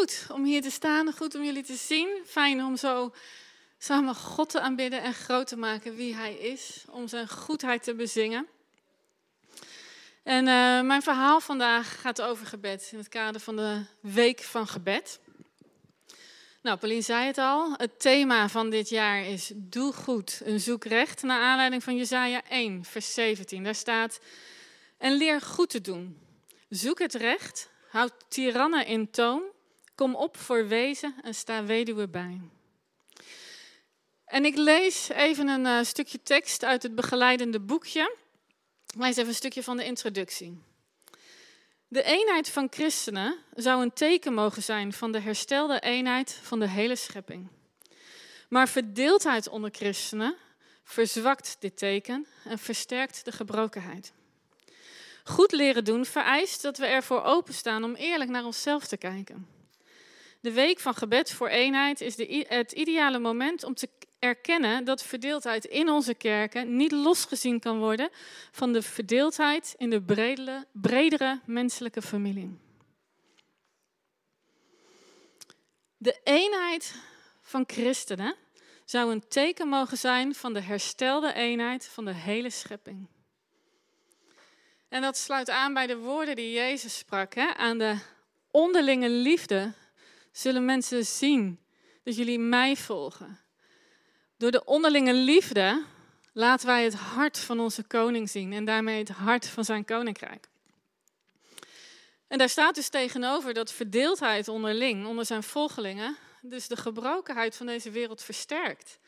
goed om hier te staan, goed om jullie te zien. Fijn om zo samen God te aanbidden en groot te maken wie Hij is, om Zijn goedheid te bezingen. En uh, mijn verhaal vandaag gaat over gebed in het kader van de Week van Gebed. Nou, Pauline zei het al. Het thema van dit jaar is Doe goed en zoek recht. Naar aanleiding van Jesaja 1, vers 17. Daar staat: En leer goed te doen. Zoek het recht. Houd tirannen in toom. Kom op voor wezen en sta weduwe bij. En ik lees even een uh, stukje tekst uit het begeleidende boekje. Ik lees even een stukje van de introductie. De eenheid van christenen zou een teken mogen zijn van de herstelde eenheid van de hele schepping. Maar verdeeldheid onder christenen verzwakt dit teken en versterkt de gebrokenheid. Goed leren doen vereist dat we ervoor openstaan om eerlijk naar onszelf te kijken. De week van gebed voor eenheid is de, het ideale moment om te erkennen dat verdeeldheid in onze kerken niet losgezien kan worden van de verdeeldheid in de bredere, bredere menselijke familie. De eenheid van christenen zou een teken mogen zijn van de herstelde eenheid van de hele schepping. En dat sluit aan bij de woorden die Jezus sprak. Hè? Aan de onderlinge liefde zullen mensen zien dat jullie mij volgen. Door de onderlinge liefde laten wij het hart van onze koning zien en daarmee het hart van zijn koninkrijk. En daar staat dus tegenover dat verdeeldheid onderling, onder zijn volgelingen, dus de gebrokenheid van deze wereld versterkt.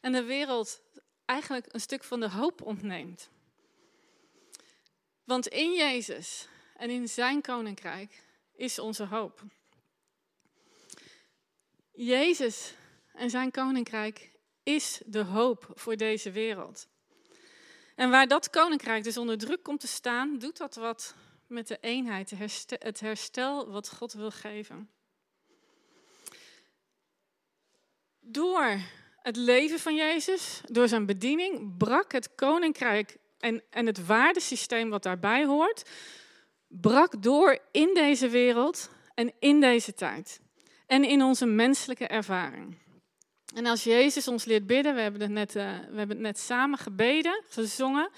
En de wereld eigenlijk een stuk van de hoop ontneemt. Want in Jezus en in zijn koninkrijk is onze hoop. Jezus en zijn koninkrijk is de hoop voor deze wereld. En waar dat koninkrijk dus onder druk komt te staan, doet dat wat met de eenheid, het herstel wat God wil geven. Door het leven van Jezus, door zijn bediening, brak het koninkrijk en, en het waardesysteem wat daarbij hoort, brak door in deze wereld en in deze tijd. En in onze menselijke ervaring. En als Jezus ons leert bidden, we hebben het net, uh, we hebben het net samen gebeden, gezongen.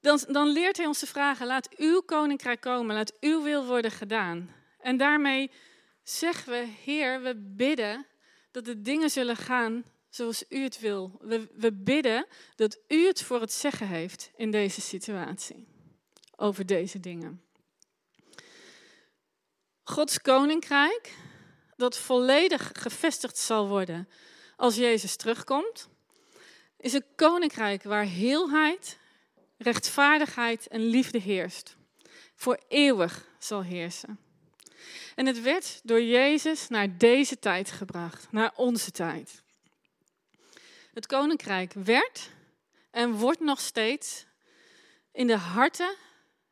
Dan, dan leert hij ons te vragen, laat uw koninkrijk komen, laat uw wil worden gedaan. En daarmee zeggen we, Heer, we bidden dat de dingen zullen gaan zoals u het wil. We, we bidden dat u het voor het zeggen heeft in deze situatie, over deze dingen. Gods koninkrijk, dat volledig gevestigd zal worden als Jezus terugkomt, is een koninkrijk waar heelheid, rechtvaardigheid en liefde heerst. Voor eeuwig zal heersen. En het werd door Jezus naar deze tijd gebracht, naar onze tijd. Het koninkrijk werd en wordt nog steeds in de harten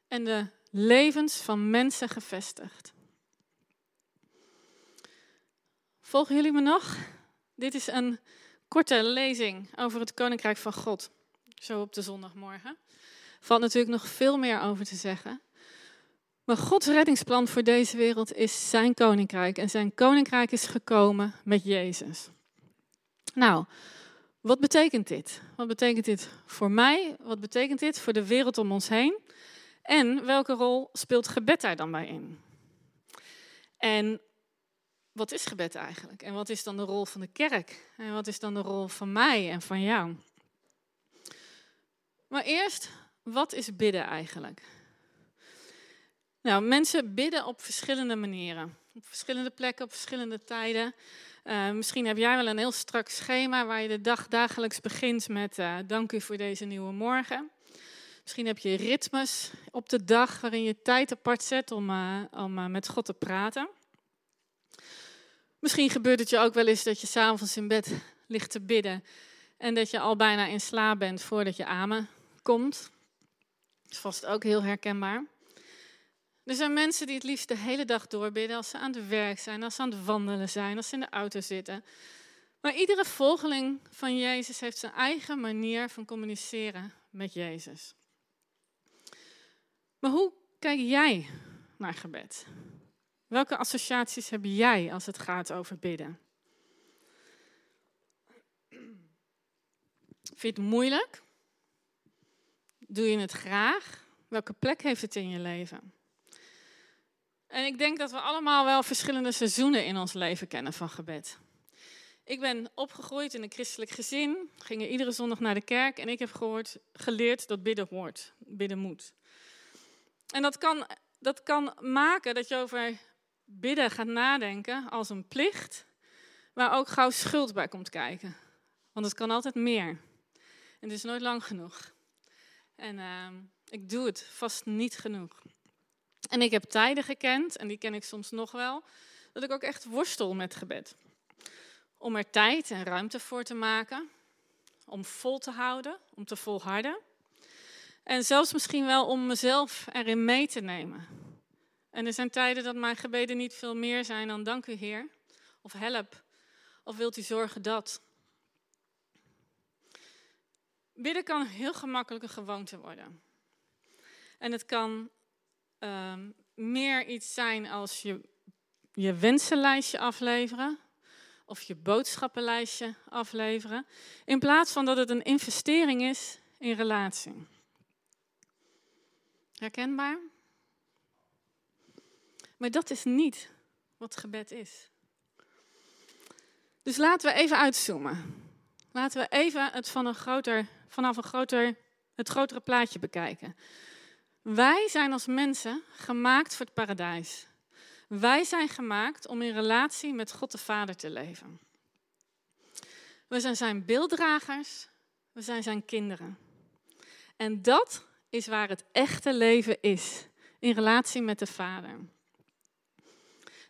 en de levens van mensen gevestigd. Volgen jullie me nog? Dit is een korte lezing over het Koninkrijk van God. Zo op de zondagmorgen. Valt natuurlijk nog veel meer over te zeggen. Maar Gods reddingsplan voor deze wereld is zijn koninkrijk. En zijn koninkrijk is gekomen met Jezus. Nou, wat betekent dit? Wat betekent dit voor mij? Wat betekent dit voor de wereld om ons heen? En welke rol speelt gebed daar dan bij in? En wat is gebed eigenlijk? En wat is dan de rol van de kerk? En wat is dan de rol van mij en van jou? Maar eerst, wat is bidden eigenlijk? Nou, mensen bidden op verschillende manieren. Op verschillende plekken, op verschillende tijden. Uh, misschien heb jij wel een heel strak schema waar je de dag dagelijks begint met uh, dank u voor deze nieuwe morgen. Misschien heb je ritmes op de dag waarin je tijd apart zet om, uh, om met God te praten. Misschien gebeurt het je ook wel eens dat je s'avonds in bed ligt te bidden en dat je al bijna in slaap bent voordat je amen komt. Dat is vast ook heel herkenbaar. Er zijn mensen die het liefst de hele dag doorbidden als ze aan het werk zijn, als ze aan het wandelen zijn, als ze in de auto zitten. Maar iedere volgeling van Jezus heeft zijn eigen manier van communiceren met Jezus. Maar hoe kijk jij naar gebed? Welke associaties heb jij als het gaat over bidden? Vind je het moeilijk? Doe je het graag? Welke plek heeft het in je leven? En ik denk dat we allemaal wel verschillende seizoenen in ons leven kennen van gebed. Ik ben opgegroeid in een christelijk gezin, ging iedere zondag naar de kerk en ik heb gehoord, geleerd dat bidden hoort, bidden moet. En dat kan, dat kan maken dat je over bidden gaat nadenken als een plicht, waar ook gauw schuld bij komt kijken. Want het kan altijd meer. En het is nooit lang genoeg. En uh, ik doe het vast niet genoeg. En ik heb tijden gekend, en die ken ik soms nog wel, dat ik ook echt worstel met gebed. Om er tijd en ruimte voor te maken, om vol te houden, om te volharden. En zelfs misschien wel om mezelf erin mee te nemen. En er zijn tijden dat mijn gebeden niet veel meer zijn dan dank u Heer, of help, of wilt u zorgen dat. Bidden kan heel gemakkelijk een gewoonte worden. En het kan uh, meer iets zijn als je je wensenlijstje afleveren of je boodschappenlijstje afleveren, in plaats van dat het een investering is in relatie. Herkenbaar? Maar dat is niet wat gebed is. Dus laten we even uitzoomen. Laten we even het een groter, vanaf een groter, het grotere plaatje bekijken. Wij zijn als mensen gemaakt voor het paradijs. Wij zijn gemaakt om in relatie met God de Vader te leven. We zijn zijn beelddragers, we zijn zijn kinderen. En dat is waar het echte leven is, in relatie met de Vader.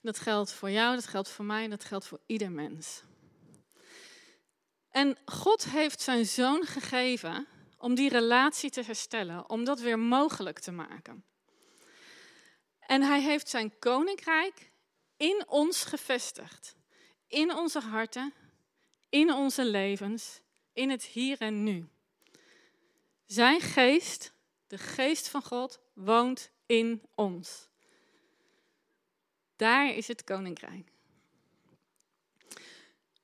Dat geldt voor jou, dat geldt voor mij, dat geldt voor ieder mens. En God heeft zijn zoon gegeven om die relatie te herstellen, om dat weer mogelijk te maken. En hij heeft zijn koninkrijk in ons gevestigd, in onze harten, in onze levens, in het hier en nu. Zijn geest, de geest van God, woont in ons. Daar is het koninkrijk.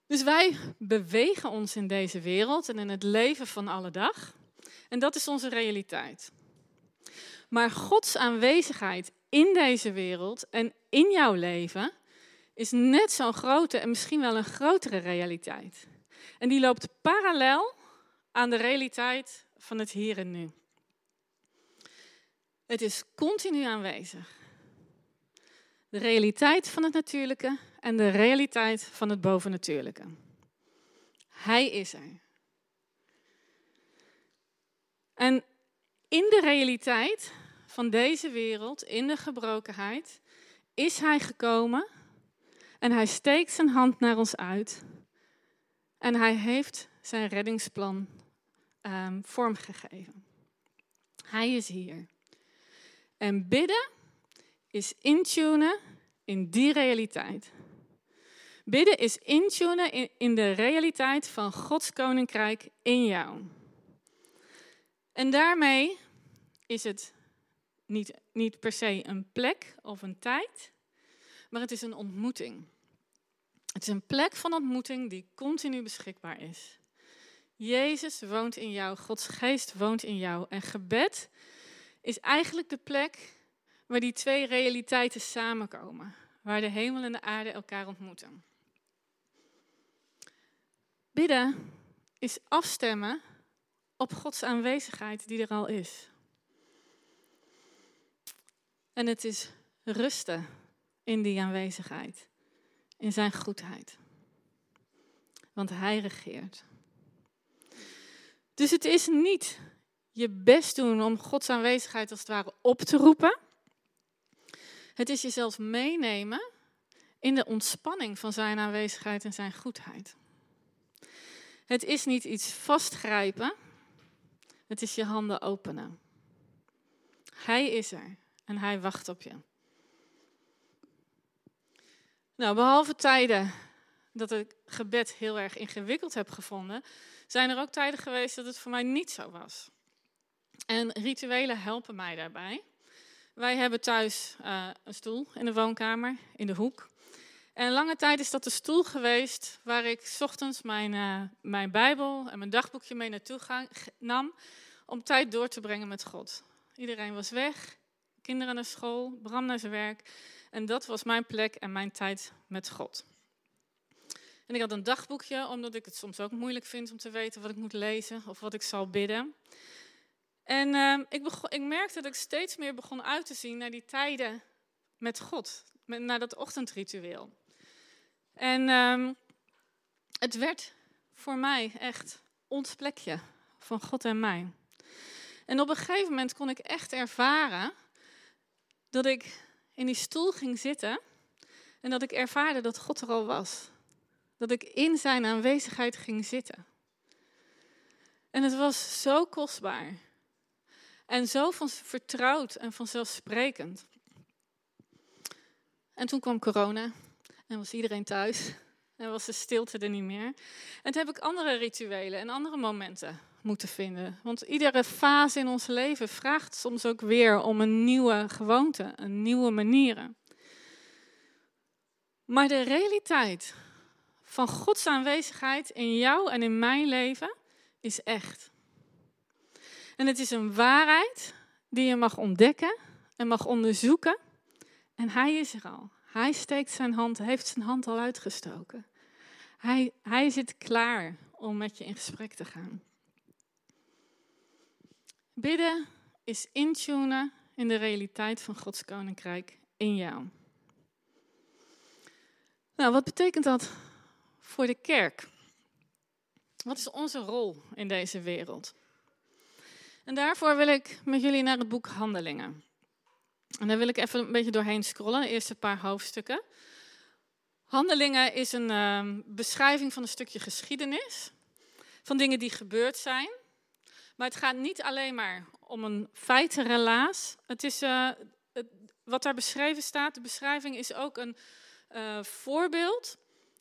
Dus wij bewegen ons in deze wereld en in het leven van alle dag. En dat is onze realiteit. Maar Gods aanwezigheid in deze wereld en in jouw leven is net zo'n grote en misschien wel een grotere realiteit. En die loopt parallel aan de realiteit van het hier en nu. Het is continu aanwezig. De realiteit van het natuurlijke en de realiteit van het bovennatuurlijke. Hij is er. En in de realiteit van deze wereld, in de gebrokenheid, is Hij gekomen en Hij steekt zijn hand naar ons uit en Hij heeft zijn reddingsplan um, vormgegeven. Hij is hier. En bidden is intunen in die realiteit. Bidden is intunen in, de realiteit van Gods koninkrijk in jou. En daarmee is het niet, niet per se een plek of een tijd, maar het is een ontmoeting. Het is een plek van ontmoeting die continu beschikbaar is. Jezus woont in jou, Gods geest woont in jou. En gebed is eigenlijk de plek waar die twee realiteiten samenkomen. Waar de hemel en de aarde elkaar ontmoeten. Bidden is afstemmen op Gods aanwezigheid die er al is. En het is rusten in die aanwezigheid, in zijn goedheid. Want hij regeert. Dus het is niet je best doen om Gods aanwezigheid als het ware op te roepen. Het is jezelf meenemen in de ontspanning van zijn aanwezigheid en zijn goedheid. Het is niet iets vastgrijpen, het is je handen openen. Hij is er en hij wacht op je. Nou, behalve tijden dat ik gebed heel erg ingewikkeld heb gevonden, zijn er ook tijden geweest dat het voor mij niet zo was. En rituelen helpen mij daarbij. Wij hebben thuis uh, een stoel in de woonkamer, in de hoek. En lange tijd is dat de stoel geweest waar ik s ochtends mijn, uh, mijn Bijbel en mijn dagboekje mee naartoe ga, nam om tijd door te brengen met God. Iedereen was weg, kinderen naar school, Bram naar zijn werk. En dat was mijn plek en mijn tijd met God. En ik had een dagboekje, omdat ik het soms ook moeilijk vind om te weten wat ik moet lezen of wat ik zal bidden. En uh, ik, begon, ik merkte dat ik steeds meer begon uit te zien naar die tijden met God, naar dat ochtendritueel. En uh, het werd voor mij echt ons plekje van God en mij. En op een gegeven moment kon ik echt ervaren dat ik in die stoel ging zitten en dat ik ervaarde dat God er al was. Dat ik in zijn aanwezigheid ging zitten. En het was zo kostbaar. En zo van vertrouwd en vanzelfsprekend. En toen kwam corona en was iedereen thuis. En was de stilte er niet meer. En toen heb ik andere rituelen en andere momenten moeten vinden. Want iedere fase in ons leven vraagt soms ook weer om een nieuwe gewoonte, een nieuwe manieren. Maar de realiteit van Gods aanwezigheid in jou en in mijn leven is echt. En het is een waarheid die je mag ontdekken en mag onderzoeken. En hij is er al. Hij steekt zijn hand, heeft zijn hand al uitgestoken. Hij, hij zit klaar om met je in gesprek te gaan. Bidden is intunen in de realiteit van Gods koninkrijk in jou. Nou, wat betekent dat voor de kerk? Wat is onze rol in deze wereld? En daarvoor wil ik met jullie naar het boek Handelingen. En daar wil ik even een beetje doorheen scrollen, de eerste paar hoofdstukken. Handelingen is een uh, beschrijving van een stukje geschiedenis, van dingen die gebeurd zijn. Maar het gaat niet alleen maar om een feitenrelaas. Het is, het, wat daar beschreven staat, de beschrijving is ook een uh, voorbeeld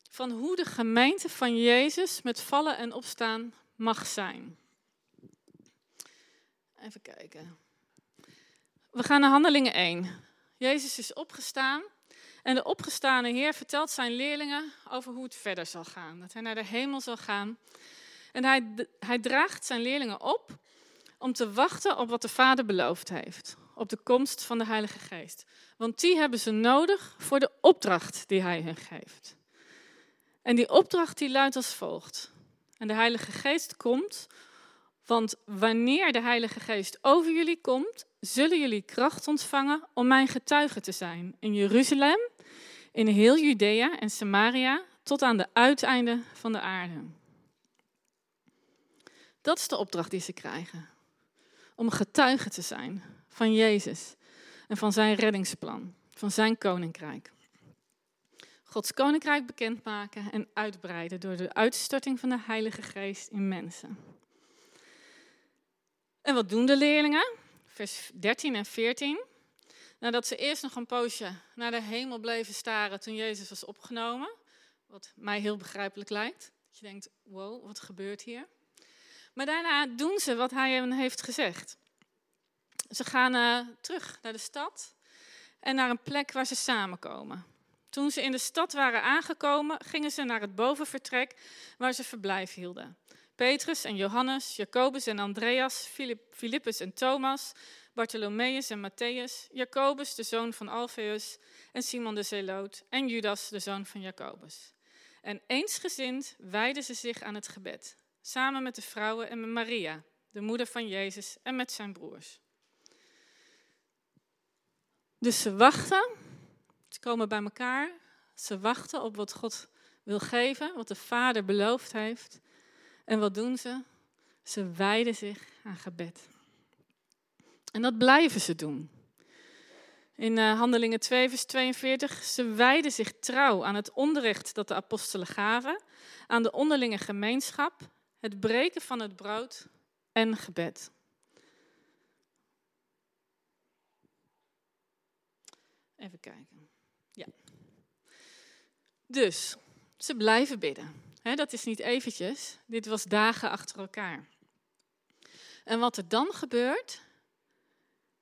van hoe de gemeente van Jezus met vallen en opstaan mag zijn. Even kijken. We gaan naar Handelingen 1. Jezus is opgestaan en de opgestane Heer vertelt zijn leerlingen over hoe het verder zal gaan. Dat hij naar de hemel zal gaan. En hij, hij draagt zijn leerlingen op om te wachten op wat de Vader beloofd heeft. Op de komst van de Heilige Geest. Want die hebben ze nodig voor de opdracht die hij hen geeft. En die opdracht die luidt als volgt. En de Heilige Geest komt, want wanneer de Heilige Geest over jullie komt, zullen jullie kracht ontvangen om mijn getuige te zijn in Jeruzalem, in heel Judea en Samaria, tot aan de uiteinden van de aarde. Dat is de opdracht die ze krijgen. Om getuige te zijn van Jezus en van zijn reddingsplan, van zijn koninkrijk. Gods koninkrijk bekendmaken en uitbreiden door de uitstorting van de Heilige Geest in mensen. En wat doen de leerlingen? Vers 13 en 14. Nadat ze eerst nog een poosje naar de hemel bleven staren toen Jezus was opgenomen, wat mij heel begrijpelijk lijkt. Dat je denkt, wow, wat gebeurt hier? Maar daarna doen ze wat hij hen heeft gezegd. Ze gaan uh, terug naar de stad en naar een plek waar ze samenkomen. Toen ze in de stad waren aangekomen, gingen ze naar het bovenvertrek waar ze verblijf hielden. Petrus en Johannes, Jacobus en Andreas, Filippus en Thomas, Bartholomeus en Matthäus, Jacobus, de zoon van Alfeus, en Simon de Zeloot, en Judas, de zoon van Jacobus. En eensgezind wijden ze zich aan het gebed, samen met de vrouwen en met Maria, de moeder van Jezus, en met zijn broers. Dus ze wachten, ze komen bij elkaar, ze wachten op wat God wil geven, wat de Vader beloofd heeft. En wat doen ze? Ze wijden zich aan gebed. En dat blijven ze doen. In uh, Handelingen 2, vers 42, ze wijden zich trouw aan het onderricht dat de apostelen gaven, aan de onderlinge gemeenschap, het breken van het brood en gebed. Even kijken. Ja. Dus, ze blijven bidden dat is niet eventjes, dit was dagen achter elkaar. En wat er dan gebeurt,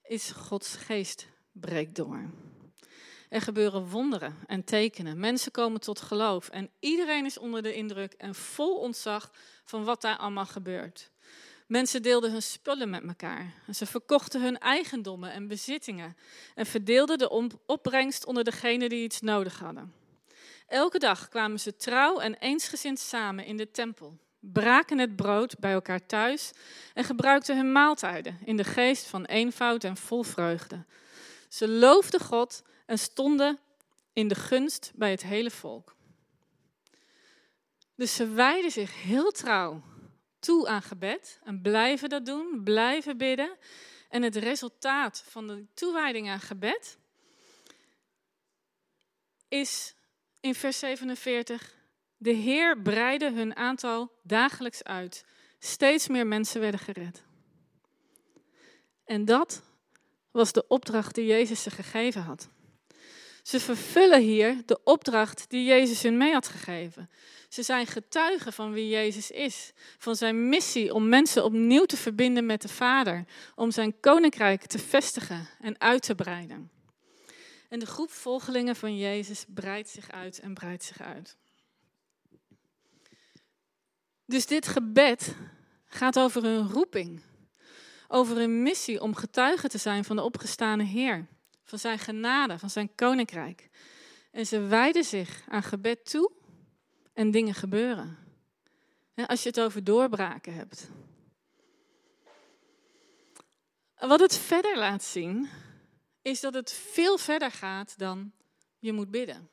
is Gods geest breekt door. Er gebeuren wonderen en tekenen. Mensen komen tot geloof. En iedereen is onder de indruk en vol ontzag van wat daar allemaal gebeurt. Mensen deelden hun spullen met elkaar. En ze verkochten hun eigendommen en bezittingen. En verdeelden de opbrengst onder degenen die iets nodig hadden. Elke dag kwamen ze trouw en eensgezind samen in de tempel. Braken het brood bij elkaar thuis en gebruikten hun maaltijden in de geest van eenvoud en vol vreugde. Ze loofden God en stonden in de gunst bij het hele volk. Dus ze wijden zich heel trouw toe aan gebed en blijven dat doen, blijven bidden. En het resultaat van de toewijding aan gebed is in vers 47, de Heer breidde hun aantal dagelijks uit. Steeds meer mensen werden gered. En dat was de opdracht die Jezus ze gegeven had. Ze vervullen hier de opdracht die Jezus hun mee had gegeven. Ze zijn getuigen van wie Jezus is, van zijn missie om mensen opnieuw te verbinden met de Vader, om zijn koninkrijk te vestigen en uit te breiden. En de groep volgelingen van Jezus breidt zich uit en breidt zich uit. Dus dit gebed gaat over een roeping, over een missie om getuige te zijn van de opgestane Heer van zijn genade, van zijn koninkrijk. En ze wijden zich aan gebed toe en dingen gebeuren. Als je het over doorbraken hebt. Wat het verder laat zien, is dat het veel verder gaat dan je moet bidden.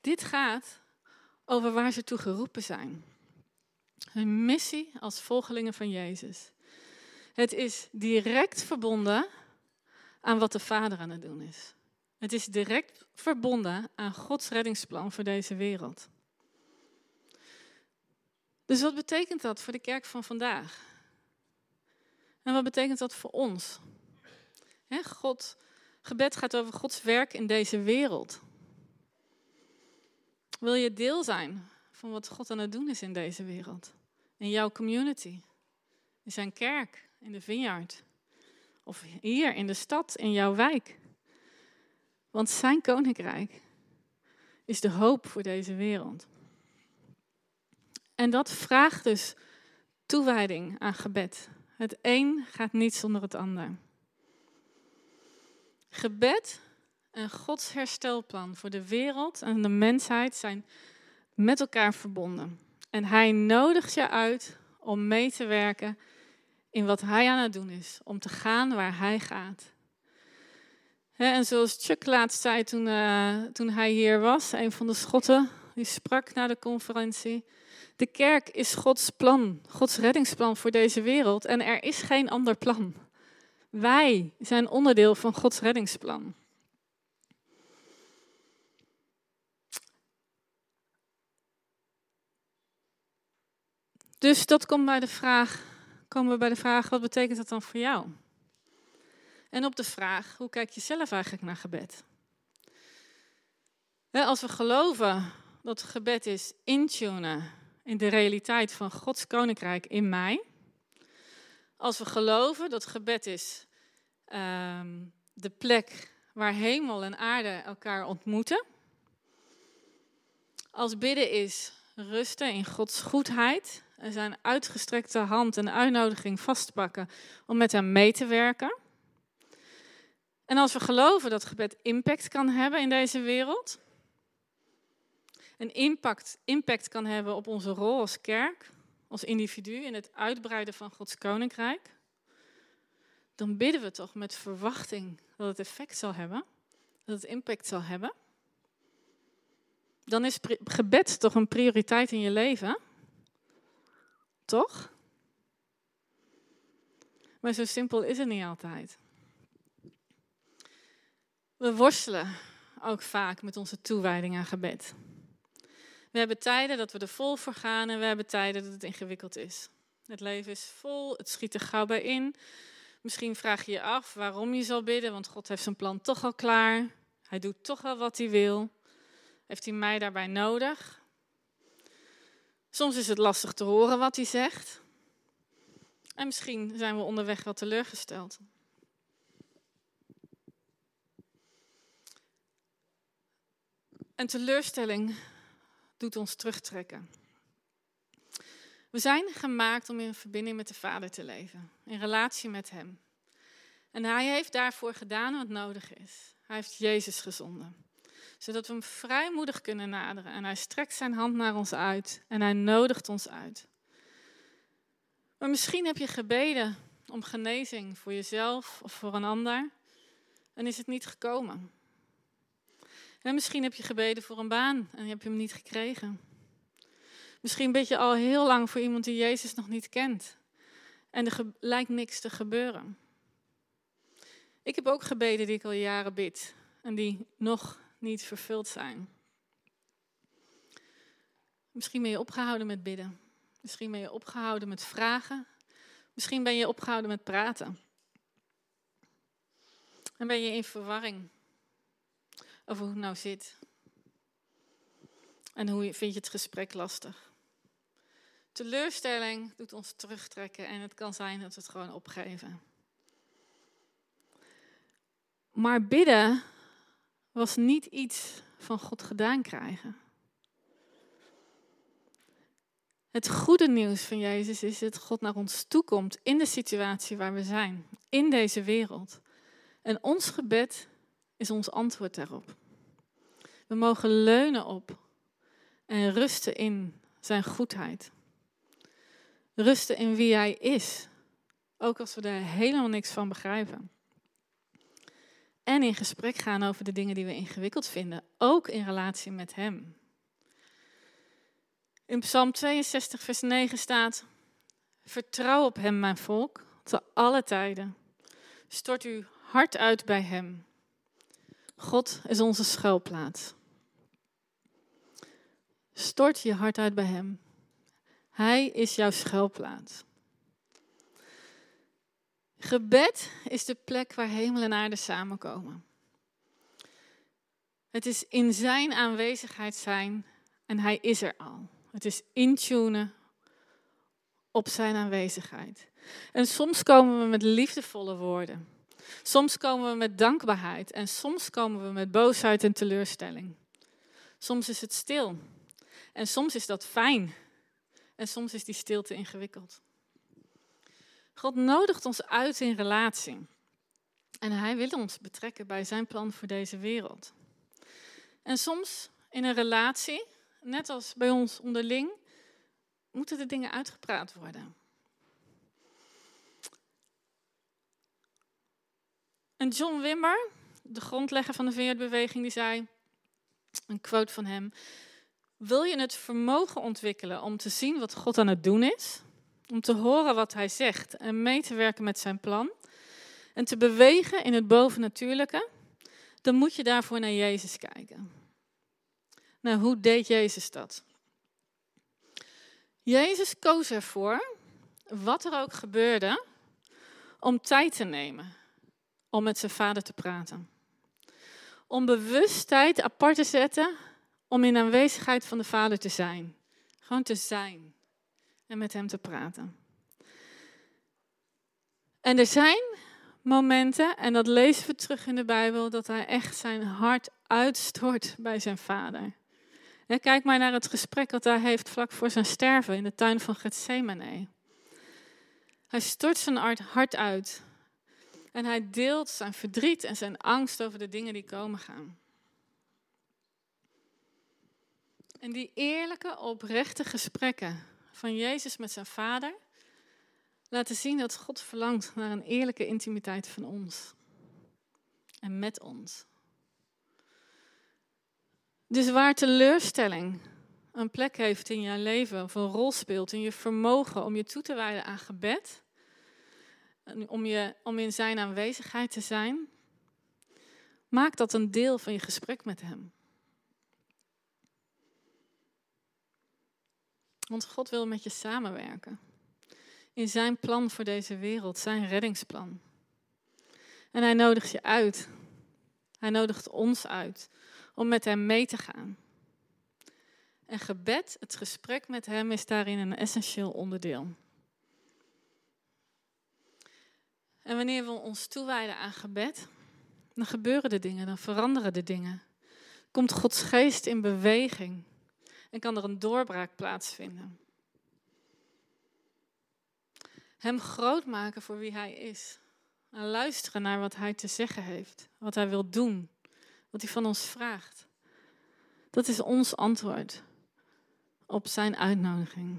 Dit gaat over waar ze toe geroepen zijn. Hun missie als volgelingen van Jezus. Het is direct verbonden aan wat de Vader aan het doen is. Het is direct verbonden aan Gods reddingsplan voor deze wereld. Dus wat betekent dat voor de kerk van vandaag? En wat betekent dat voor ons? God, gebed gaat over Gods werk in deze wereld. Wil je deel zijn van wat God aan het doen is in deze wereld? In jouw community, in zijn kerk, in de vineyard? Of hier in de stad, in jouw wijk. Want zijn koninkrijk is de hoop voor deze wereld. En dat vraagt dus toewijding aan gebed. Het een gaat niet zonder het ander. Gebed en Gods herstelplan voor de wereld en de mensheid zijn met elkaar verbonden. En hij nodigt je uit om mee te werken in wat hij aan het doen is, om te gaan waar hij gaat. en zoals Chuck laatst zei toen, uh, toen hij hier was, een van de Schotten, die sprak na de conferentie. De kerk is Gods plan, Gods reddingsplan voor deze wereld en er is geen ander plan. Wij zijn onderdeel van Gods reddingsplan. Dus dat komt bij de vraag: komen we bij de vraag, wat betekent dat dan voor jou? En op de vraag, hoe kijk je zelf eigenlijk naar gebed? Als we geloven dat gebed is intunen in de realiteit van Gods koninkrijk in mij. Als we geloven dat gebed is ehm, de plek waar hemel en aarde elkaar ontmoeten. Als bidden is rusten in Gods goedheid en zijn uitgestrekte hand en uitnodiging vastpakken om met hem mee te werken. En als we geloven dat gebed impact kan hebben in deze wereld, een impact, impact kan hebben op onze rol als kerk, als individu in het uitbreiden van Gods koninkrijk, dan bidden we toch met verwachting dat het effect zal hebben, dat het impact zal hebben. Dan is gebed toch een prioriteit in je leven. Toch? Maar zo simpel is het niet altijd. We worstelen ook vaak met onze toewijding aan gebed. We hebben tijden dat we er vol voor gaan en we hebben tijden dat het ingewikkeld is. Het leven is vol, het schiet er gauw bij in. Misschien vraag je je af waarom je zal bidden, want God heeft zijn plan toch al klaar. Hij doet toch al wat hij wil. Heeft hij mij daarbij nodig? Soms is het lastig te horen wat hij zegt. En misschien zijn we onderweg wat teleurgesteld. En teleurstelling doet ons terugtrekken. We zijn gemaakt om in verbinding met de Vader te leven, in relatie met Hem. En Hij heeft daarvoor gedaan wat nodig is. Hij heeft Jezus gezonden, zodat we Hem vrijmoedig kunnen naderen. En Hij strekt Zijn hand naar ons uit en Hij nodigt ons uit. Maar misschien heb je gebeden om genezing voor jezelf of voor een ander en is het niet gekomen. En misschien heb je gebeden voor een baan en heb je hem niet gekregen. Misschien ben je al heel lang voor iemand die Jezus nog niet kent. En er lijkt niks te gebeuren. Ik heb ook gebeden die ik al jaren bid en die nog niet vervuld zijn. Misschien ben je opgehouden met bidden. Misschien ben je opgehouden met vragen. Misschien ben je opgehouden met praten. En ben je in verwarring over hoe het nou zit. En hoe vind je het gesprek lastig. Teleurstelling doet ons terugtrekken en het kan zijn dat we het gewoon opgeven. Maar bidden was niet iets van God gedaan krijgen. Het goede nieuws van Jezus is dat God naar ons toe komt in de situatie waar we zijn, in deze wereld. En ons gebed is ons antwoord daarop. We mogen leunen op en rusten in zijn goedheid. Rusten in wie hij is, ook als we daar helemaal niks van begrijpen. En in gesprek gaan over de dingen die we ingewikkeld vinden, ook in relatie met hem. In Psalm 62, vers 9 staat: Vertrouw op Hem, mijn volk, te alle tijden. Stort uw hart uit bij Hem. God is onze schuilplaats. Stort je hart uit bij Hem. Hij is jouw schuilplaats. Gebed is de plek waar hemel en aarde samenkomen. Het is in Zijn aanwezigheid zijn en Hij is er al. Het is intunen op zijn aanwezigheid. En soms komen we met liefdevolle woorden. Soms komen we met dankbaarheid. En soms komen we met boosheid en teleurstelling. Soms is het stil. En soms is dat fijn. En soms is die stilte ingewikkeld. God nodigt ons uit in relatie. En hij wil ons betrekken bij zijn plan voor deze wereld. En soms in een relatie net als bij ons onderling, moeten de dingen uitgepraat worden. En John Wimmer, de grondlegger van de Vineyard-beweging, die zei, een quote van hem, wil je het vermogen ontwikkelen om te zien wat God aan het doen is, om te horen wat hij zegt en mee te werken met zijn plan en te bewegen in het bovennatuurlijke, dan moet je daarvoor naar Jezus kijken. Nou, hoe deed Jezus dat? Jezus koos ervoor, wat er ook gebeurde, om tijd te nemen om met zijn vader te praten. Om bewust tijd apart te zetten om in aanwezigheid van de vader te zijn. Gewoon te zijn en met hem te praten. En er zijn momenten, en dat lezen we terug in de Bijbel, dat hij echt zijn hart uitstort bij zijn vader. Kijk maar naar het gesprek dat hij heeft vlak voor zijn sterven in de tuin van Gethsemane. Hij stort zijn hart uit en hij deelt zijn verdriet en zijn angst over de dingen die komen gaan. En die eerlijke, oprechte gesprekken van Jezus met zijn vader laten zien dat God verlangt naar een eerlijke intimiteit van ons en met ons. Dus waar teleurstelling een plek heeft in jouw leven, of een rol speelt in je vermogen om je toe te wijden aan gebed, om, je, om in zijn aanwezigheid te zijn, maak dat een deel van je gesprek met hem. Want God wil met je samenwerken. In zijn plan voor deze wereld, zijn reddingsplan. En hij nodigt je uit. Hij nodigt ons uit om met Hem mee te gaan. En gebed, het gesprek met Hem, is daarin een essentieel onderdeel. En wanneer we ons toewijden aan gebed, dan gebeuren de dingen, dan veranderen de dingen. komt Gods geest in beweging en kan er een doorbraak plaatsvinden. Hem groot maken voor wie hij is. En luisteren naar wat hij te zeggen heeft, wat hij wil doen, wat hij van ons vraagt. Dat is ons antwoord op zijn uitnodiging.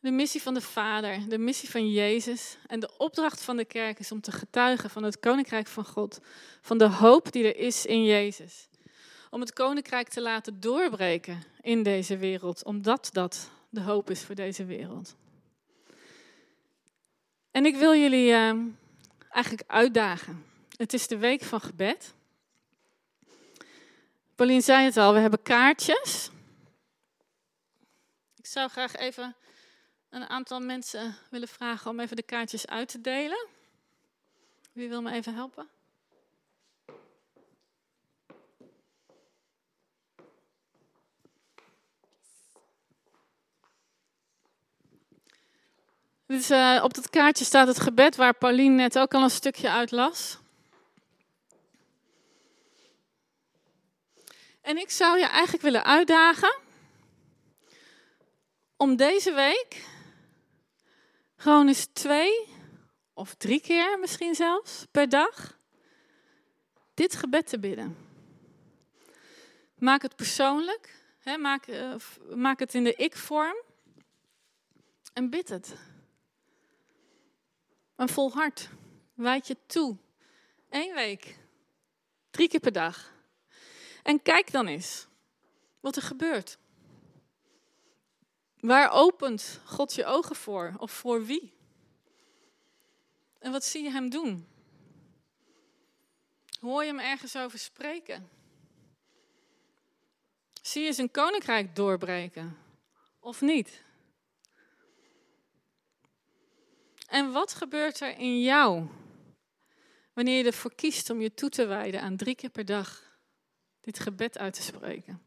De missie van de Vader, de missie van Jezus en de opdracht van de kerk is om te getuigen van het koninkrijk van God, van de hoop die er is in Jezus. Om het koninkrijk te laten doorbreken in deze wereld, omdat dat de hoop is voor deze wereld. En ik wil jullie uh, eigenlijk uitdagen. Het is de week van gebed. Pauline zei het al, we hebben kaartjes. Ik zou graag even een aantal mensen willen vragen om even de kaartjes uit te delen. Wie wil me even helpen? Dus, uh, op dat kaartje staat het gebed waar Pauline net ook al een stukje uit las. En ik zou je eigenlijk willen uitdagen om deze week gewoon eens twee of drie keer misschien zelfs per dag dit gebed te bidden. Maak het persoonlijk, maak, uh, maak het in de ik-vorm en bid het. Maar volhard, wijd je toe. Eén week, drie keer per dag. En kijk dan eens wat er gebeurt. Waar opent God je ogen voor? Of voor wie? En wat zie je hem doen? Hoor je hem ergens over spreken? Zie je zijn koninkrijk doorbreken? Of niet? En wat gebeurt er in jou wanneer je ervoor kiest om je toe te wijden aan drie keer per dag dit gebed uit te spreken?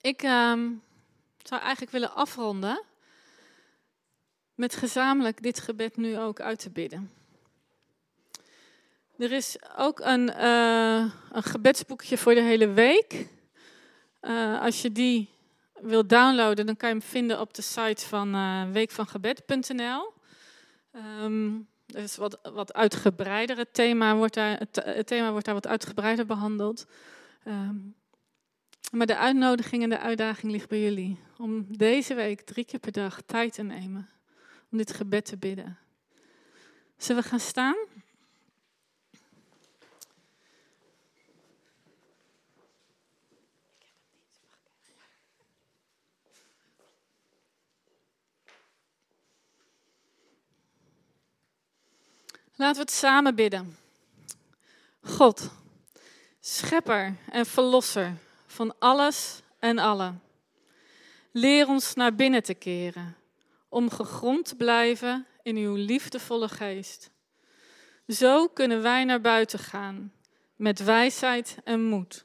Ik uh, zou eigenlijk willen afronden met gezamenlijk dit gebed nu ook uit te bidden. Er is ook een, uh, een gebedsboekje voor de hele week. Uh, als je die wil downloaden, dan kan je hem vinden op de site van uh, weekvangebed.nl. Um, er is wat, wat uitgebreider. Het thema, wordt daar, het, thema wordt daar wat uitgebreider behandeld. Um, maar de uitnodiging en de uitdaging ligt bij jullie. Om deze week drie keer per dag tijd te nemen. Om dit gebed te bidden. Zullen we gaan staan? Laten we het samen bidden. God, schepper en verlosser van alles en allen. Leer ons naar binnen te keren, om gegrond te blijven in uw liefdevolle geest. Zo kunnen wij naar buiten gaan, met wijsheid en moed,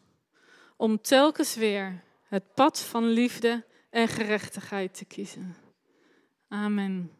om telkens weer het pad van liefde en gerechtigheid te kiezen. Amen.